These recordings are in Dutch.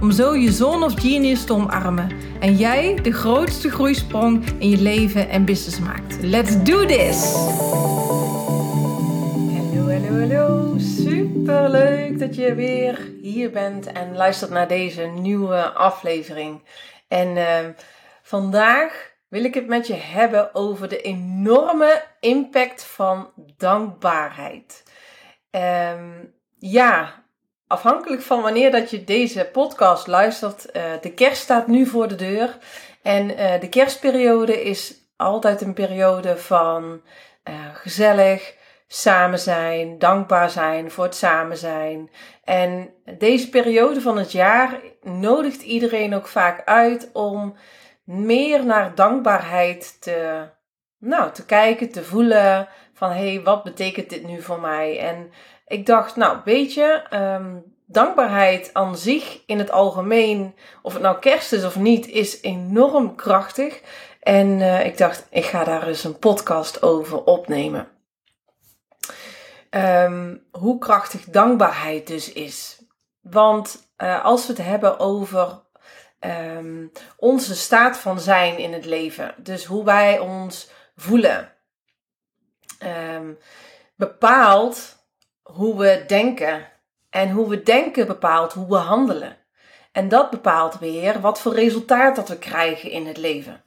om zo je zone of genius te omarmen en jij de grootste groeisprong in je leven en business maakt. Let's do this! Hallo, hallo, hallo. Super leuk dat je weer hier bent en luistert naar deze nieuwe aflevering. En uh, vandaag wil ik het met je hebben over de enorme impact van dankbaarheid. Um, ja, afhankelijk van wanneer dat je deze podcast luistert, uh, de kerst staat nu voor de deur. En uh, de kerstperiode is altijd een periode van uh, gezellig, samen zijn, dankbaar zijn voor het samen zijn. En deze periode van het jaar nodigt iedereen ook vaak uit om meer naar dankbaarheid te, nou, te kijken, te voelen van hé, hey, wat betekent dit nu voor mij? En ik dacht, nou, weet je, um, dankbaarheid aan zich in het algemeen, of het nou kerst is of niet, is enorm krachtig. En uh, ik dacht, ik ga daar eens een podcast over opnemen. Um, hoe krachtig dankbaarheid dus is. Want uh, als we het hebben over um, onze staat van zijn in het leven, dus hoe wij ons voelen, um, bepaalt hoe we denken. En hoe we denken bepaalt hoe we handelen. En dat bepaalt weer wat voor resultaat dat we krijgen in het leven.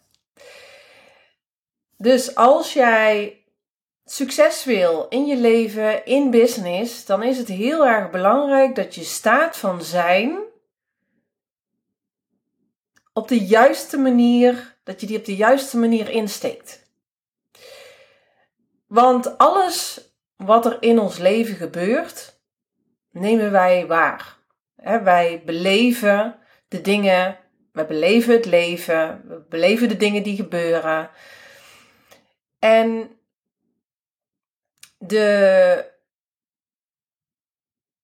Dus als jij succes wil in je leven, in business, dan is het heel erg belangrijk dat je staat van zijn op de juiste manier, dat je die op de juiste manier insteekt. Want alles wat er in ons leven gebeurt, nemen wij waar. wij beleven de dingen, we beleven het leven, we beleven de dingen die gebeuren. En de,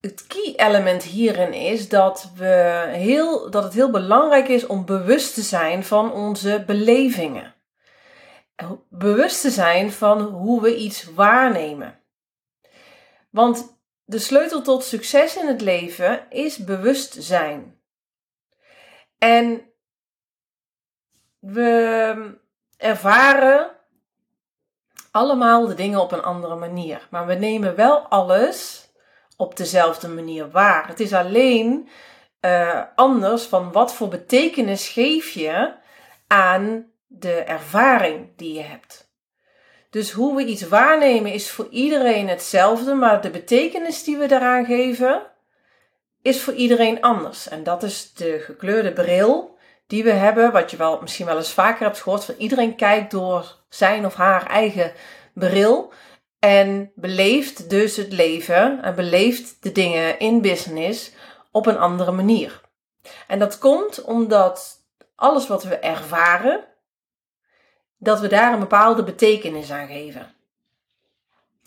het key element hierin is dat, we heel, dat het heel belangrijk is om bewust te zijn van onze belevingen. Bewust te zijn van hoe we iets waarnemen. Want de sleutel tot succes in het leven is bewustzijn. En we ervaren allemaal de dingen op een andere manier. Maar we nemen wel alles op dezelfde manier waar. Het is alleen uh, anders van wat voor betekenis geef je aan de ervaring die je hebt. Dus hoe we iets waarnemen is voor iedereen hetzelfde, maar de betekenis die we daaraan geven is voor iedereen anders. En dat is de gekleurde bril die we hebben, wat je wel misschien wel eens vaker hebt gehoord, van iedereen kijkt door zijn of haar eigen bril en beleeft dus het leven en beleeft de dingen in business op een andere manier. En dat komt omdat alles wat we ervaren, dat we daar een bepaalde betekenis aan geven.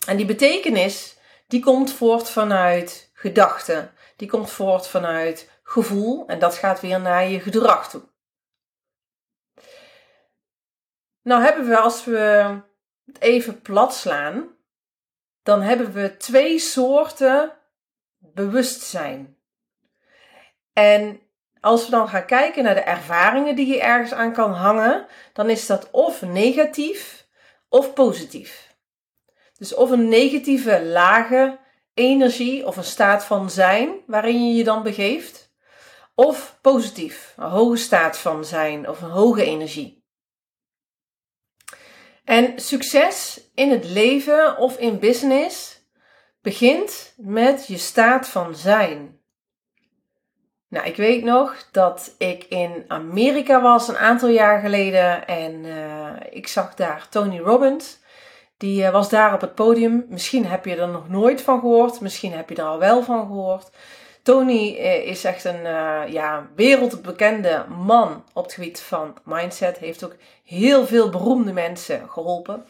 En die betekenis, die komt voort vanuit gedachten. Die komt voort vanuit gevoel en dat gaat weer naar je gedrag toe. Nou hebben we, als we het even plat slaan, dan hebben we twee soorten bewustzijn. En als we dan gaan kijken naar de ervaringen die je ergens aan kan hangen, dan is dat of negatief of positief. Dus of een negatieve lage energie of een staat van zijn waarin je je dan begeeft, of positief, een hoge staat van zijn of een hoge energie. En succes in het leven of in business begint met je staat van zijn. Nou, ik weet nog dat ik in Amerika was een aantal jaar geleden en uh, ik zag daar Tony Robbins. Die uh, was daar op het podium. Misschien heb je er nog nooit van gehoord, misschien heb je er al wel van gehoord. Tony eh, is echt een uh, ja, wereldbekende man op het gebied van mindset. Heeft ook heel veel beroemde mensen geholpen.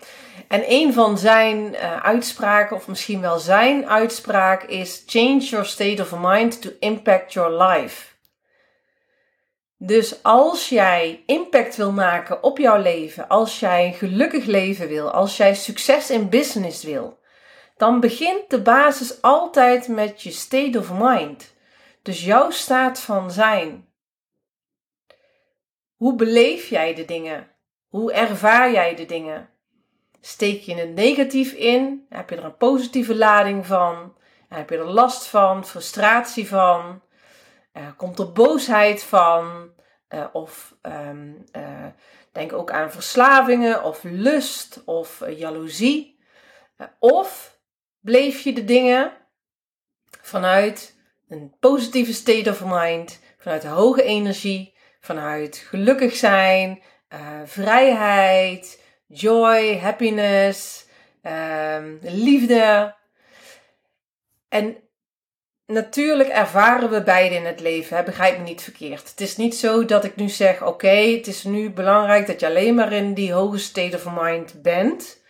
En een van zijn uh, uitspraken, of misschien wel zijn uitspraak, is: Change your state of mind to impact your life. Dus als jij impact wil maken op jouw leven, als jij een gelukkig leven wil, als jij succes in business wil, dan begint de basis altijd met je state of mind. Dus jouw staat van zijn. Hoe beleef jij de dingen? Hoe ervaar jij de dingen? Steek je het negatief in? Heb je er een positieve lading van? Heb je er last van, frustratie van? komt er boosheid van? Uh, of um, uh, denk ook aan verslavingen of lust of jaloezie. of bleef je de dingen vanuit een positieve state of mind, vanuit hoge energie, vanuit gelukkig zijn, vrijheid, joy, happiness, um, liefde. En natuurlijk ervaren we beide in het leven. Hè? Begrijp me niet verkeerd. Het is niet zo dat ik nu zeg: oké, het is nu belangrijk dat je alleen maar in die hoge state of mind bent.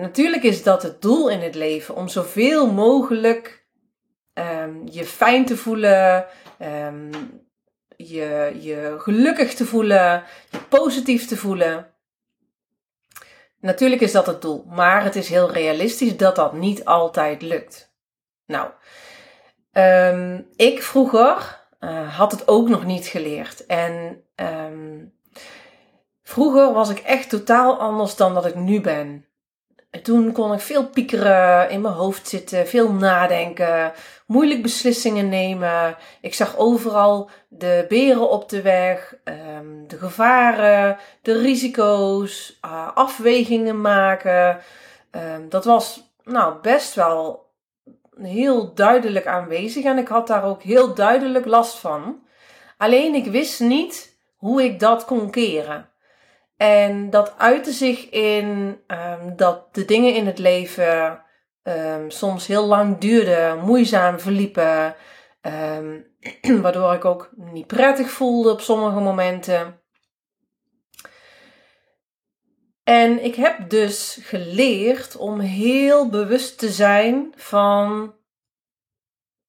Natuurlijk is dat het doel in het leven om zoveel mogelijk um, je fijn te voelen, um, je, je gelukkig te voelen, je positief te voelen. Natuurlijk is dat het doel, maar het is heel realistisch dat dat niet altijd lukt. Nou, Um, ik vroeger uh, had het ook nog niet geleerd. En vroeger was ik echt totaal anders dan dat ik nu ben. En toen kon ik veel piekeren, in mijn hoofd zitten, veel nadenken, moeilijk beslissingen nemen. Ik zag overal de beren op de weg, um, de gevaren, de risico's, uh, afwegingen maken. dat was nou best wel heel duidelijk aanwezig en ik had daar ook heel duidelijk last van. Alleen ik wist niet hoe ik dat kon keren. En dat uitte zich in um, dat de dingen in het leven um, soms heel lang duurden, moeizaam verliepen, um, waardoor ik ook niet prettig voelde op sommige momenten. En ik heb dus geleerd om heel bewust te zijn van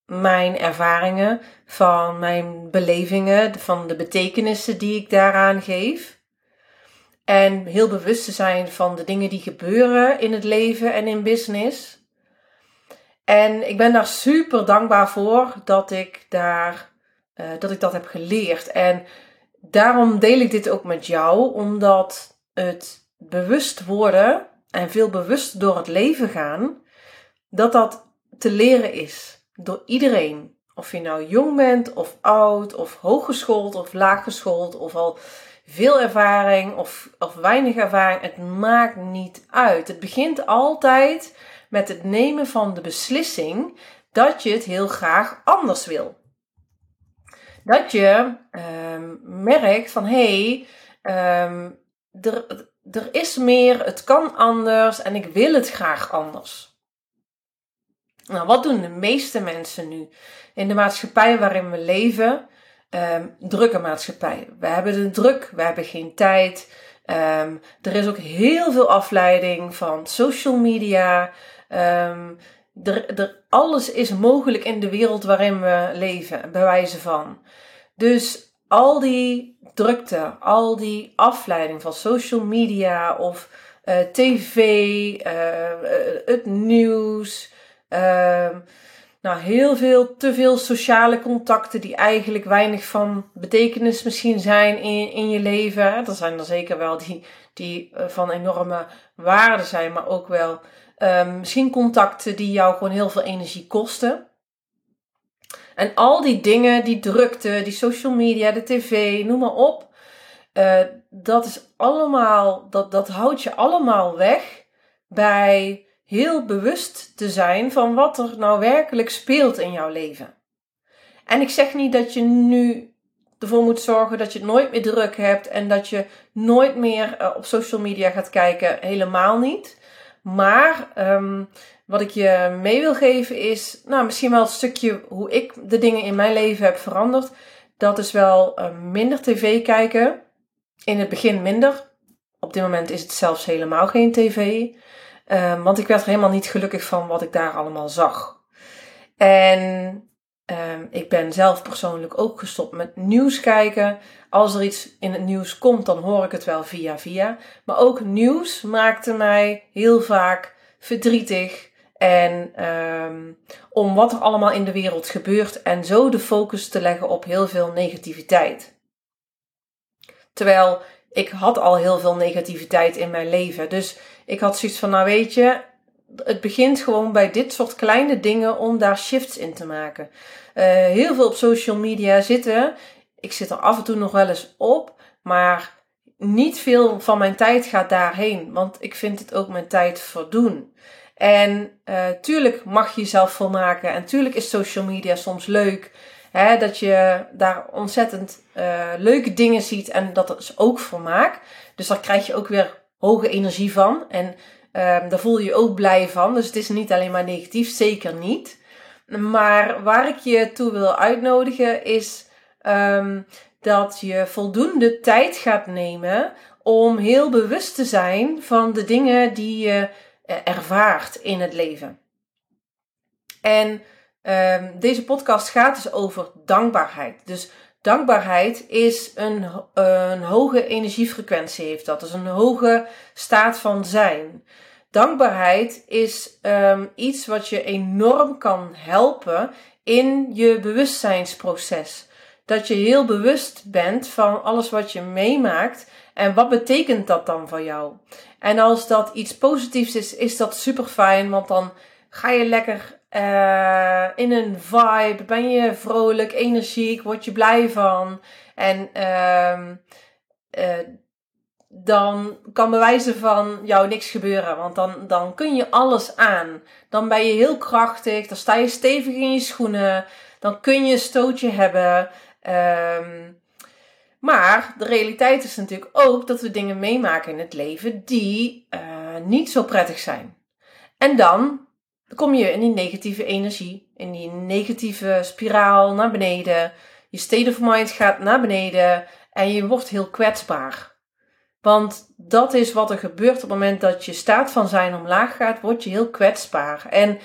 mijn ervaringen, van mijn belevingen, van de betekenissen die ik daaraan geef. En heel bewust te zijn van de dingen die gebeuren in het leven en in business. En ik ben daar super dankbaar voor dat ik, daar, uh, dat, ik dat heb geleerd. En daarom deel ik dit ook met jou, omdat het bewust worden en veel bewust door het leven gaan, dat dat te leren is door iedereen. Of je nou jong bent of oud of hooggeschoold of laaggeschoold of al veel ervaring of, of weinig ervaring, het maakt niet uit. Het begint altijd met het nemen van de beslissing dat je het heel graag anders wil. Dat je um, merkt van hé, hey, um, er, er is meer, het kan anders en ik wil het graag anders. Nou, wat doen de meeste mensen nu in de maatschappij waarin we leven? Um, drukke maatschappij. We hebben de druk, we hebben geen tijd. Um, er is ook heel veel afleiding van social media. Um, er, er, alles is mogelijk in de wereld waarin we leven, bij wijze van. Dus al die drukte, al die afleiding van social media of uh, tv, uh, uh, het nieuws. Ehm, nou, heel veel, te veel sociale contacten die eigenlijk weinig van betekenis misschien zijn in, in je leven. Er zijn er zeker wel die, die van enorme waarde zijn, maar ook wel um, misschien contacten die jou gewoon heel veel energie kosten. En al die dingen, die drukte, die social media, de tv, noem maar op. Uh, dat is allemaal, dat, dat houdt je allemaal weg bij heel bewust te zijn van wat er nou werkelijk speelt in jouw leven. En ik zeg niet dat je nu ervoor moet zorgen dat je het nooit meer druk hebt en dat je nooit meer uh, op social media gaat kijken. Helemaal niet. Maar um, wat ik je mee wil geven is, nou, misschien wel een stukje hoe ik de dingen in mijn leven heb veranderd. Dat is wel uh, minder tv kijken. In het begin minder. Op dit moment is het zelfs helemaal geen tv. Uh, want ik werd er helemaal niet gelukkig van wat ik daar allemaal zag. En uh, ik ben zelf persoonlijk ook gestopt met nieuws kijken. Als er iets in het nieuws komt, dan hoor ik het wel via via. Maar ook nieuws maakte mij heel vaak verdrietig. En um, om wat er allemaal in de wereld gebeurt en zo de focus te leggen op heel veel negativiteit. Terwijl ik had al heel veel negativiteit in mijn leven. Dus ik had zoiets van, nou weet je, het begint gewoon bij dit soort kleine dingen om daar shifts in te maken. Uh, heel veel op social media zitten. Ik zit er af en toe nog wel eens op, maar niet veel van mijn tijd gaat daarheen. Want ik vind het ook mijn tijd verdoen. En uh, tuurlijk mag je jezelf volmaken. En tuurlijk is social media soms leuk. Hè, dat je daar ontzettend uh, leuke dingen ziet. En dat is ook vermaak. Dus daar krijg je ook weer hoge energie van. En uh, daar voel je je ook blij van. Dus het is niet alleen maar negatief. Zeker niet. Maar waar ik je toe wil uitnodigen is um, dat je voldoende tijd gaat nemen om heel bewust te zijn van de dingen die je eh, ervaart in het leven. En um, deze podcast gaat dus over dankbaarheid. Dus dankbaarheid is een, een hoge energiefrequentie, heeft dat. Dus een hoge staat van zijn. Dankbaarheid is um, iets wat je enorm kan helpen in je bewustzijnsproces. Dat je heel bewust bent van alles wat je meemaakt en wat betekent dat dan voor jou? En als dat iets positiefs is, is dat super fijn, want dan ga je lekker uh, in een vibe, ben je vrolijk, energiek, word je blij van. En uh, uh, dan kan bij wijze van jou niks gebeuren, want dan, dan kun je alles aan. Dan ben je heel krachtig, dan sta je stevig in je schoenen, dan kun je een stootje hebben. Um, maar de realiteit is natuurlijk ook dat we dingen meemaken in het leven die uh, niet zo prettig zijn. En dan kom je in die negatieve energie, in die negatieve spiraal naar beneden. Je state of mind gaat naar beneden en je wordt heel kwetsbaar. Want dat is wat er gebeurt op het moment dat je staat van zijn omlaag gaat, word je heel kwetsbaar. En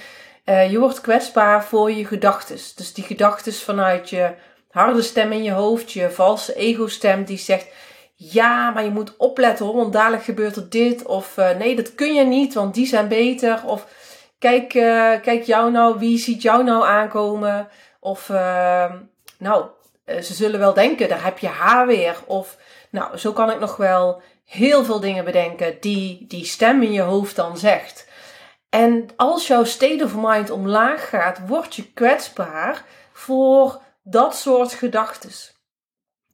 uh, je wordt kwetsbaar voor je gedachten. Dus die gedachten vanuit je harde stem in je hoofd, je valse ego-stem die zegt: Ja, maar je moet opletten hoor, want dadelijk gebeurt er dit. Of uh, nee, dat kun je niet, want die zijn beter. Of kijk, uh, kijk jou nou, wie ziet jou nou aankomen? Of uh, nou, ze zullen wel denken, daar heb je haar weer. Of nou, zo kan ik nog wel heel veel dingen bedenken die die stem in je hoofd dan zegt. En als jouw state of mind omlaag gaat, word je kwetsbaar voor dat soort gedachtes.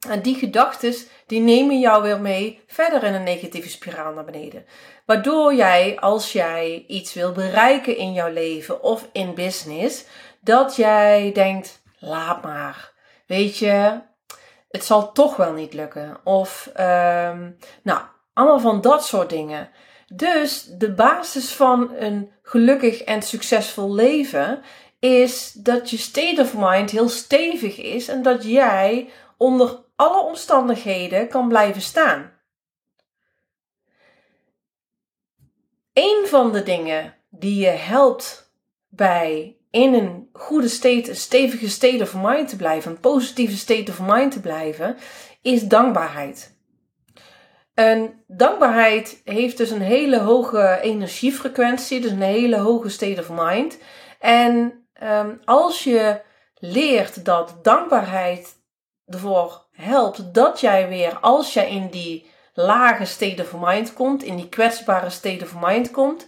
En die gedachtes die nemen jou weer mee verder in een negatieve spiraal naar beneden. Waardoor jij, als jij iets wil bereiken in jouw leven of in business, dat jij denkt: laat maar. Weet je, het zal toch wel niet lukken. Of, um, nou, allemaal van dat soort dingen. Dus de basis van een gelukkig en succesvol leven is dat je state of mind heel stevig is en dat jij onder alle omstandigheden kan blijven staan. Een van de dingen die je helpt bij in een goede state, een stevige state of mind te blijven, een positieve state of mind te blijven, is dankbaarheid. En dankbaarheid heeft dus een hele hoge energiefrequentie, dus een hele hoge state of mind. En Um, als je leert dat dankbaarheid ervoor helpt dat jij weer, als jij in die lage state of mind komt, in die kwetsbare state of mind komt,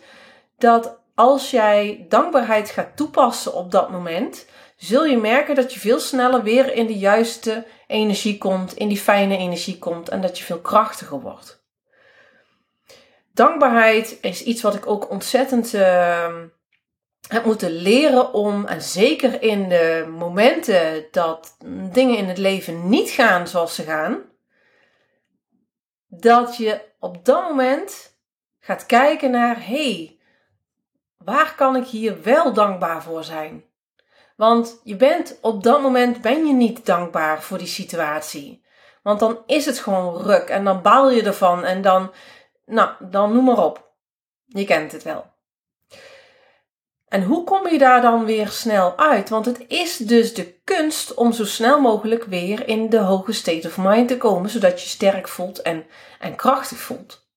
dat als jij dankbaarheid gaat toepassen op dat moment, zul je merken dat je veel sneller weer in de juiste energie komt, in die fijne energie komt en dat je veel krachtiger wordt. Dankbaarheid is iets wat ik ook ontzettend uh, heb moeten leren om, en zeker in de momenten dat dingen in het leven niet gaan zoals ze gaan, dat je op dat moment gaat kijken naar, hey, waar kan ik hier wel dankbaar voor zijn? Want je bent op dat moment ben je niet dankbaar voor die situatie. Want dan is het gewoon ruk en dan baal je ervan en dan, nou, dan noem maar op. Je kent het wel. En hoe kom je daar dan weer snel uit? Want het is dus de kunst om zo snel mogelijk weer in de hoge state of mind te komen, zodat je sterk voelt en, en krachtig voelt.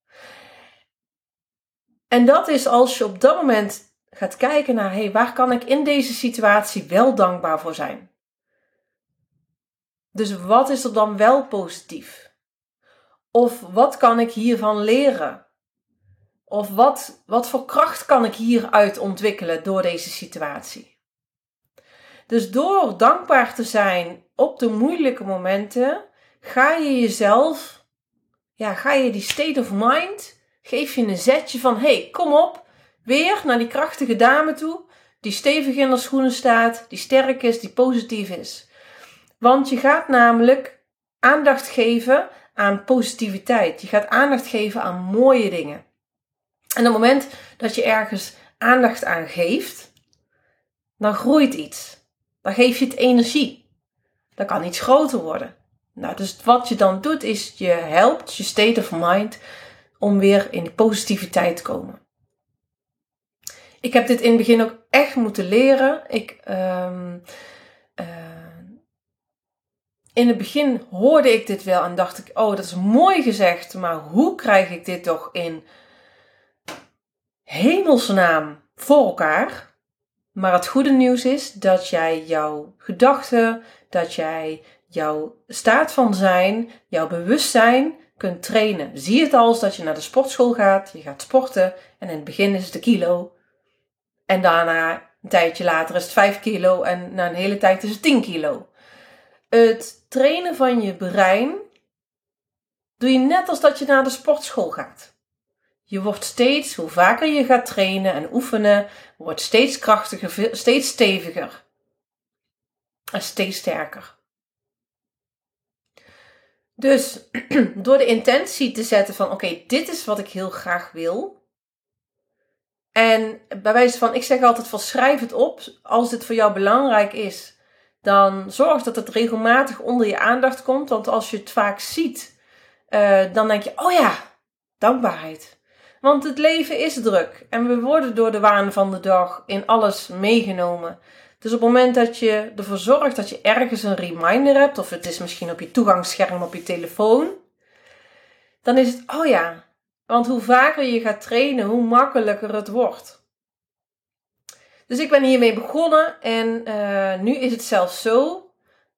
En dat is als je op dat moment gaat kijken naar, hé, hey, waar kan ik in deze situatie wel dankbaar voor zijn? Dus wat is er dan wel positief? Of wat kan ik hiervan leren? Of wat, wat voor kracht kan ik hieruit ontwikkelen door deze situatie? Dus door dankbaar te zijn op de moeilijke momenten, ga je jezelf, ja, ga je die state of mind, geef je een zetje van, hey, kom op, weer naar die krachtige dame toe, die stevig in haar schoenen staat, die sterk is, die positief is. Want je gaat namelijk aandacht geven aan positiviteit. Je gaat aandacht geven aan mooie dingen. En op het moment dat je ergens aandacht aan geeft, dan groeit iets. Dan geef je het energie. Dan kan iets groter worden. Nou, dus wat je dan doet, is je helpt je state of mind om weer in de positiviteit te komen. Ik heb dit in het begin ook echt moeten leren. Ik, um, uh, in het begin hoorde ik dit wel en dacht ik, oh, dat is mooi gezegd, maar hoe krijg ik dit toch in hemelsnaam voor elkaar. Maar het goede nieuws is dat jij jouw gedachten, dat jij jouw staat van zijn, jouw bewustzijn kunt trainen. Zie het als dat je naar de sportschool gaat, je gaat sporten en in het begin is het een kilo. En daarna, een tijdje later, is het 5 kilo en na een hele tijd is het 10 kilo. Het trainen van je brein doe je net als dat je naar de sportschool gaat. Je wordt steeds, hoe vaker je gaat trainen en oefenen, wordt steeds krachtiger, steeds steviger en steeds sterker. Dus door de intentie te zetten van oké, dit is wat ik heel graag wil. En bij wijze van, ik zeg altijd van schrijf het op. Als dit voor jou belangrijk is, dan zorg dat het regelmatig onder je aandacht komt. Want als je het vaak ziet, uh, dan denk je, oh ja, dankbaarheid. Want het leven is druk en we worden door de waan van de dag in alles meegenomen. Dus op het moment dat je ervoor zorgt dat je ergens een reminder hebt, of het is misschien op je toegangsscherm op je telefoon, dan is het, oh ja, want hoe vaker je gaat trainen, hoe makkelijker het wordt. Dus ik ben hiermee begonnen en uh, nu is het zelfs zo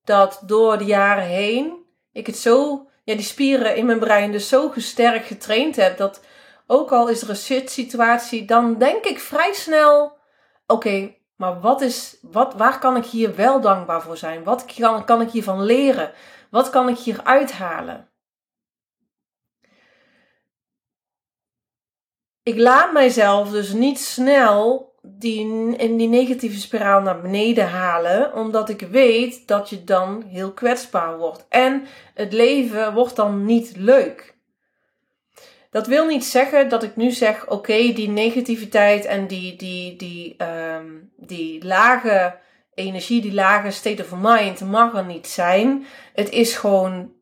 dat door de jaren heen ik het zo, ja, die spieren in mijn brein dus zo gesterkt getraind heb dat ook al is er een shit situatie, dan denk ik vrij snel: oké, maar wat is, wat, waar kan ik hier wel dankbaar voor zijn? Wat kan, kan ik hiervan leren? Wat kan ik hier uithalen? Ik laat mijzelf dus niet snel die, in die negatieve spiraal naar beneden halen, omdat ik weet dat je dan heel kwetsbaar wordt. En het leven wordt dan niet leuk. Dat wil niet zeggen dat ik nu zeg: oké, die negativiteit en die, die, die, um, die lage energie, die lage state of mind mag er niet zijn. Het is gewoon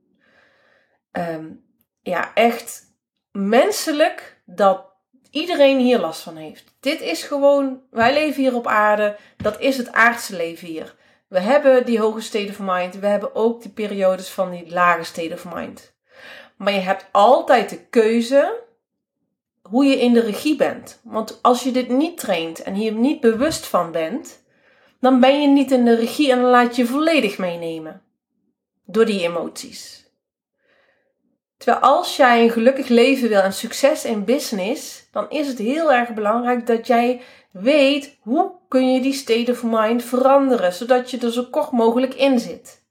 um, ja, echt menselijk dat iedereen hier last van heeft. Dit is gewoon, wij leven hier op aarde, dat is het aardse leven hier. We hebben die hoge state of mind, we hebben ook die periodes van die lage state of mind. Maar je hebt altijd de keuze hoe je in de regie bent. Want als je dit niet traint en hier niet bewust van bent, dan ben je niet in de regie en dan laat je volledig meenemen door die emoties. Terwijl als jij een gelukkig leven wil en succes in business, dan is het heel erg belangrijk dat jij weet hoe kun je die state of mind veranderen, zodat je er zo kort mogelijk in zit.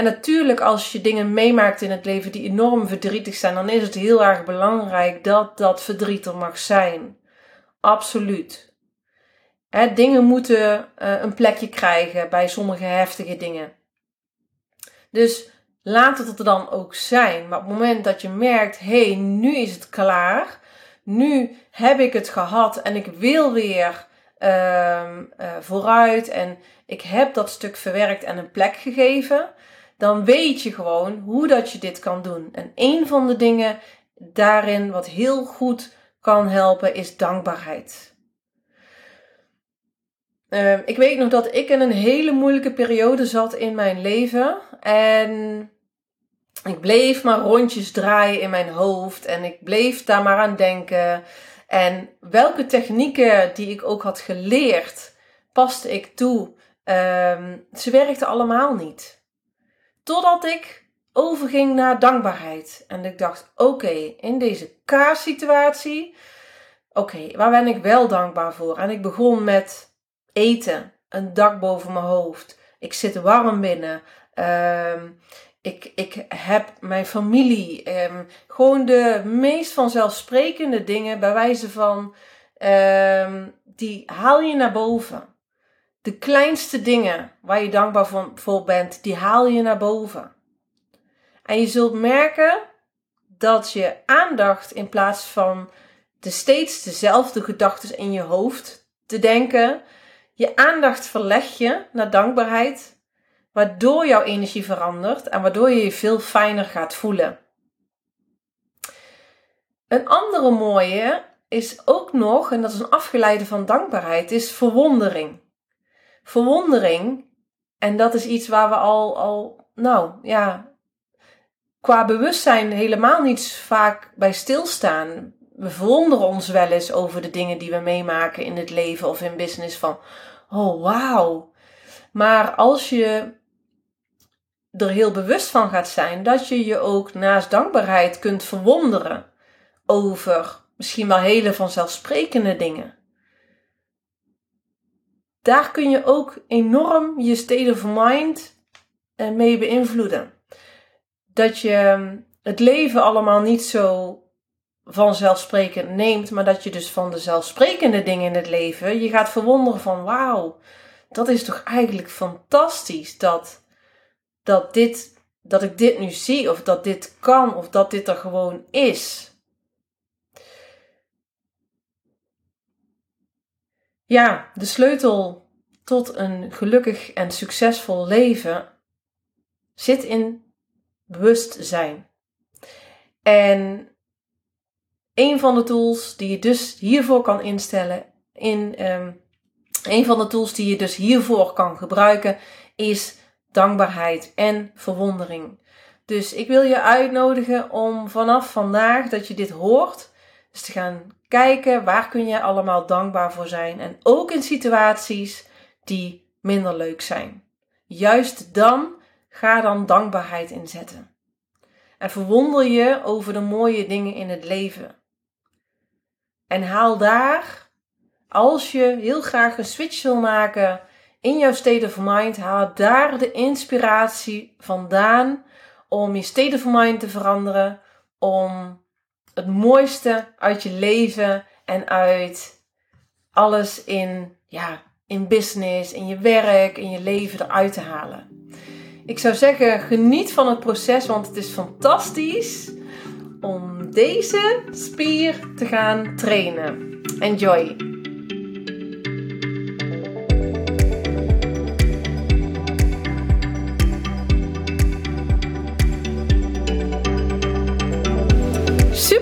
En natuurlijk, als je dingen meemaakt in het leven die enorm verdrietig zijn, dan is het heel erg belangrijk dat dat verdriet er mag zijn. Absoluut. Dingen moeten uh, een plekje krijgen bij sommige heftige dingen. Dus laat het er dan ook zijn. Maar op het moment dat je merkt, hé, hey, nu is het klaar. nu heb ik het gehad en ik wil weer uh, vooruit en ik heb dat stuk verwerkt en een plek gegeven, dan weet je gewoon hoe dat je dit kan doen. En een van de dingen daarin wat heel goed kan helpen is dankbaarheid. Uh, ik weet nog dat ik in een hele moeilijke periode zat in mijn leven en ik bleef maar rondjes draaien in mijn hoofd en ik bleef daar maar aan denken. En welke technieken die ik ook had geleerd, paste ik toe. Um, ze werkten allemaal niet. Totdat ik overging naar dankbaarheid. En ik dacht: oké, in deze kaassituatie, oké, waar ben ik wel dankbaar voor? En ik begon met eten, een dak boven mijn hoofd. Ik zit warm binnen. Um, ik, ik heb mijn familie. Um, gewoon de meest vanzelfsprekende dingen, bij wijze van, um, die haal je naar boven. De kleinste dingen waar je dankbaar voor bent, die haal je naar boven. En je zult merken dat je aandacht in plaats van de steeds dezelfde gedachten in je hoofd te denken, je aandacht verleg je naar dankbaarheid waardoor jouw energie verandert en waardoor je je veel fijner gaat voelen. Een andere mooie is ook nog, en dat is een afgeleide van dankbaarheid, is verwondering. Verwondering, en dat is iets waar we al, al nou ja, qua bewustzijn helemaal niet vaak bij stilstaan. We verwonderen ons wel eens over de dingen die we meemaken in het leven of in business van, oh wauw. Maar als je er heel bewust van gaat zijn dat je je ook naast dankbaarheid kunt verwonderen over misschien wel hele vanzelfsprekende dingen. Daar kun je ook enorm je state of mind eh, mee beïnvloeden. Dat je het leven allemaal niet zo vanzelfsprekend neemt, maar dat je dus van de zelfsprekende dingen in het leven je gaat verwonderen van wauw, dat is toch eigenlijk fantastisch dat dat, dit, dat ik dit nu zie, of dat dit kan, of dat dit er gewoon is. Ja, de sleutel tot een gelukkig en succesvol leven zit in bewustzijn. En een van de tools die je dus hiervoor kan instellen, in, um, een van de tools die je dus hiervoor kan gebruiken, is dankbaarheid en verwondering. Dus ik wil je uitnodigen om vanaf vandaag dat je dit hoort, dus te gaan kijken waar kun je allemaal dankbaar voor zijn. En ook in situaties die minder leuk zijn. Juist dan ga dan dankbaarheid inzetten. En verwonder je over de mooie dingen in het leven. En haal daar, als je heel graag een switch wil maken in jouw state of mind, haal daar de inspiratie vandaan om je state of mind te veranderen, om het mooiste uit je leven en uit alles in, ja, in business, in je werk, in je leven eruit te halen. Ik zou zeggen, geniet van het proces, want het is fantastisch om deze spier te gaan trainen. Enjoy!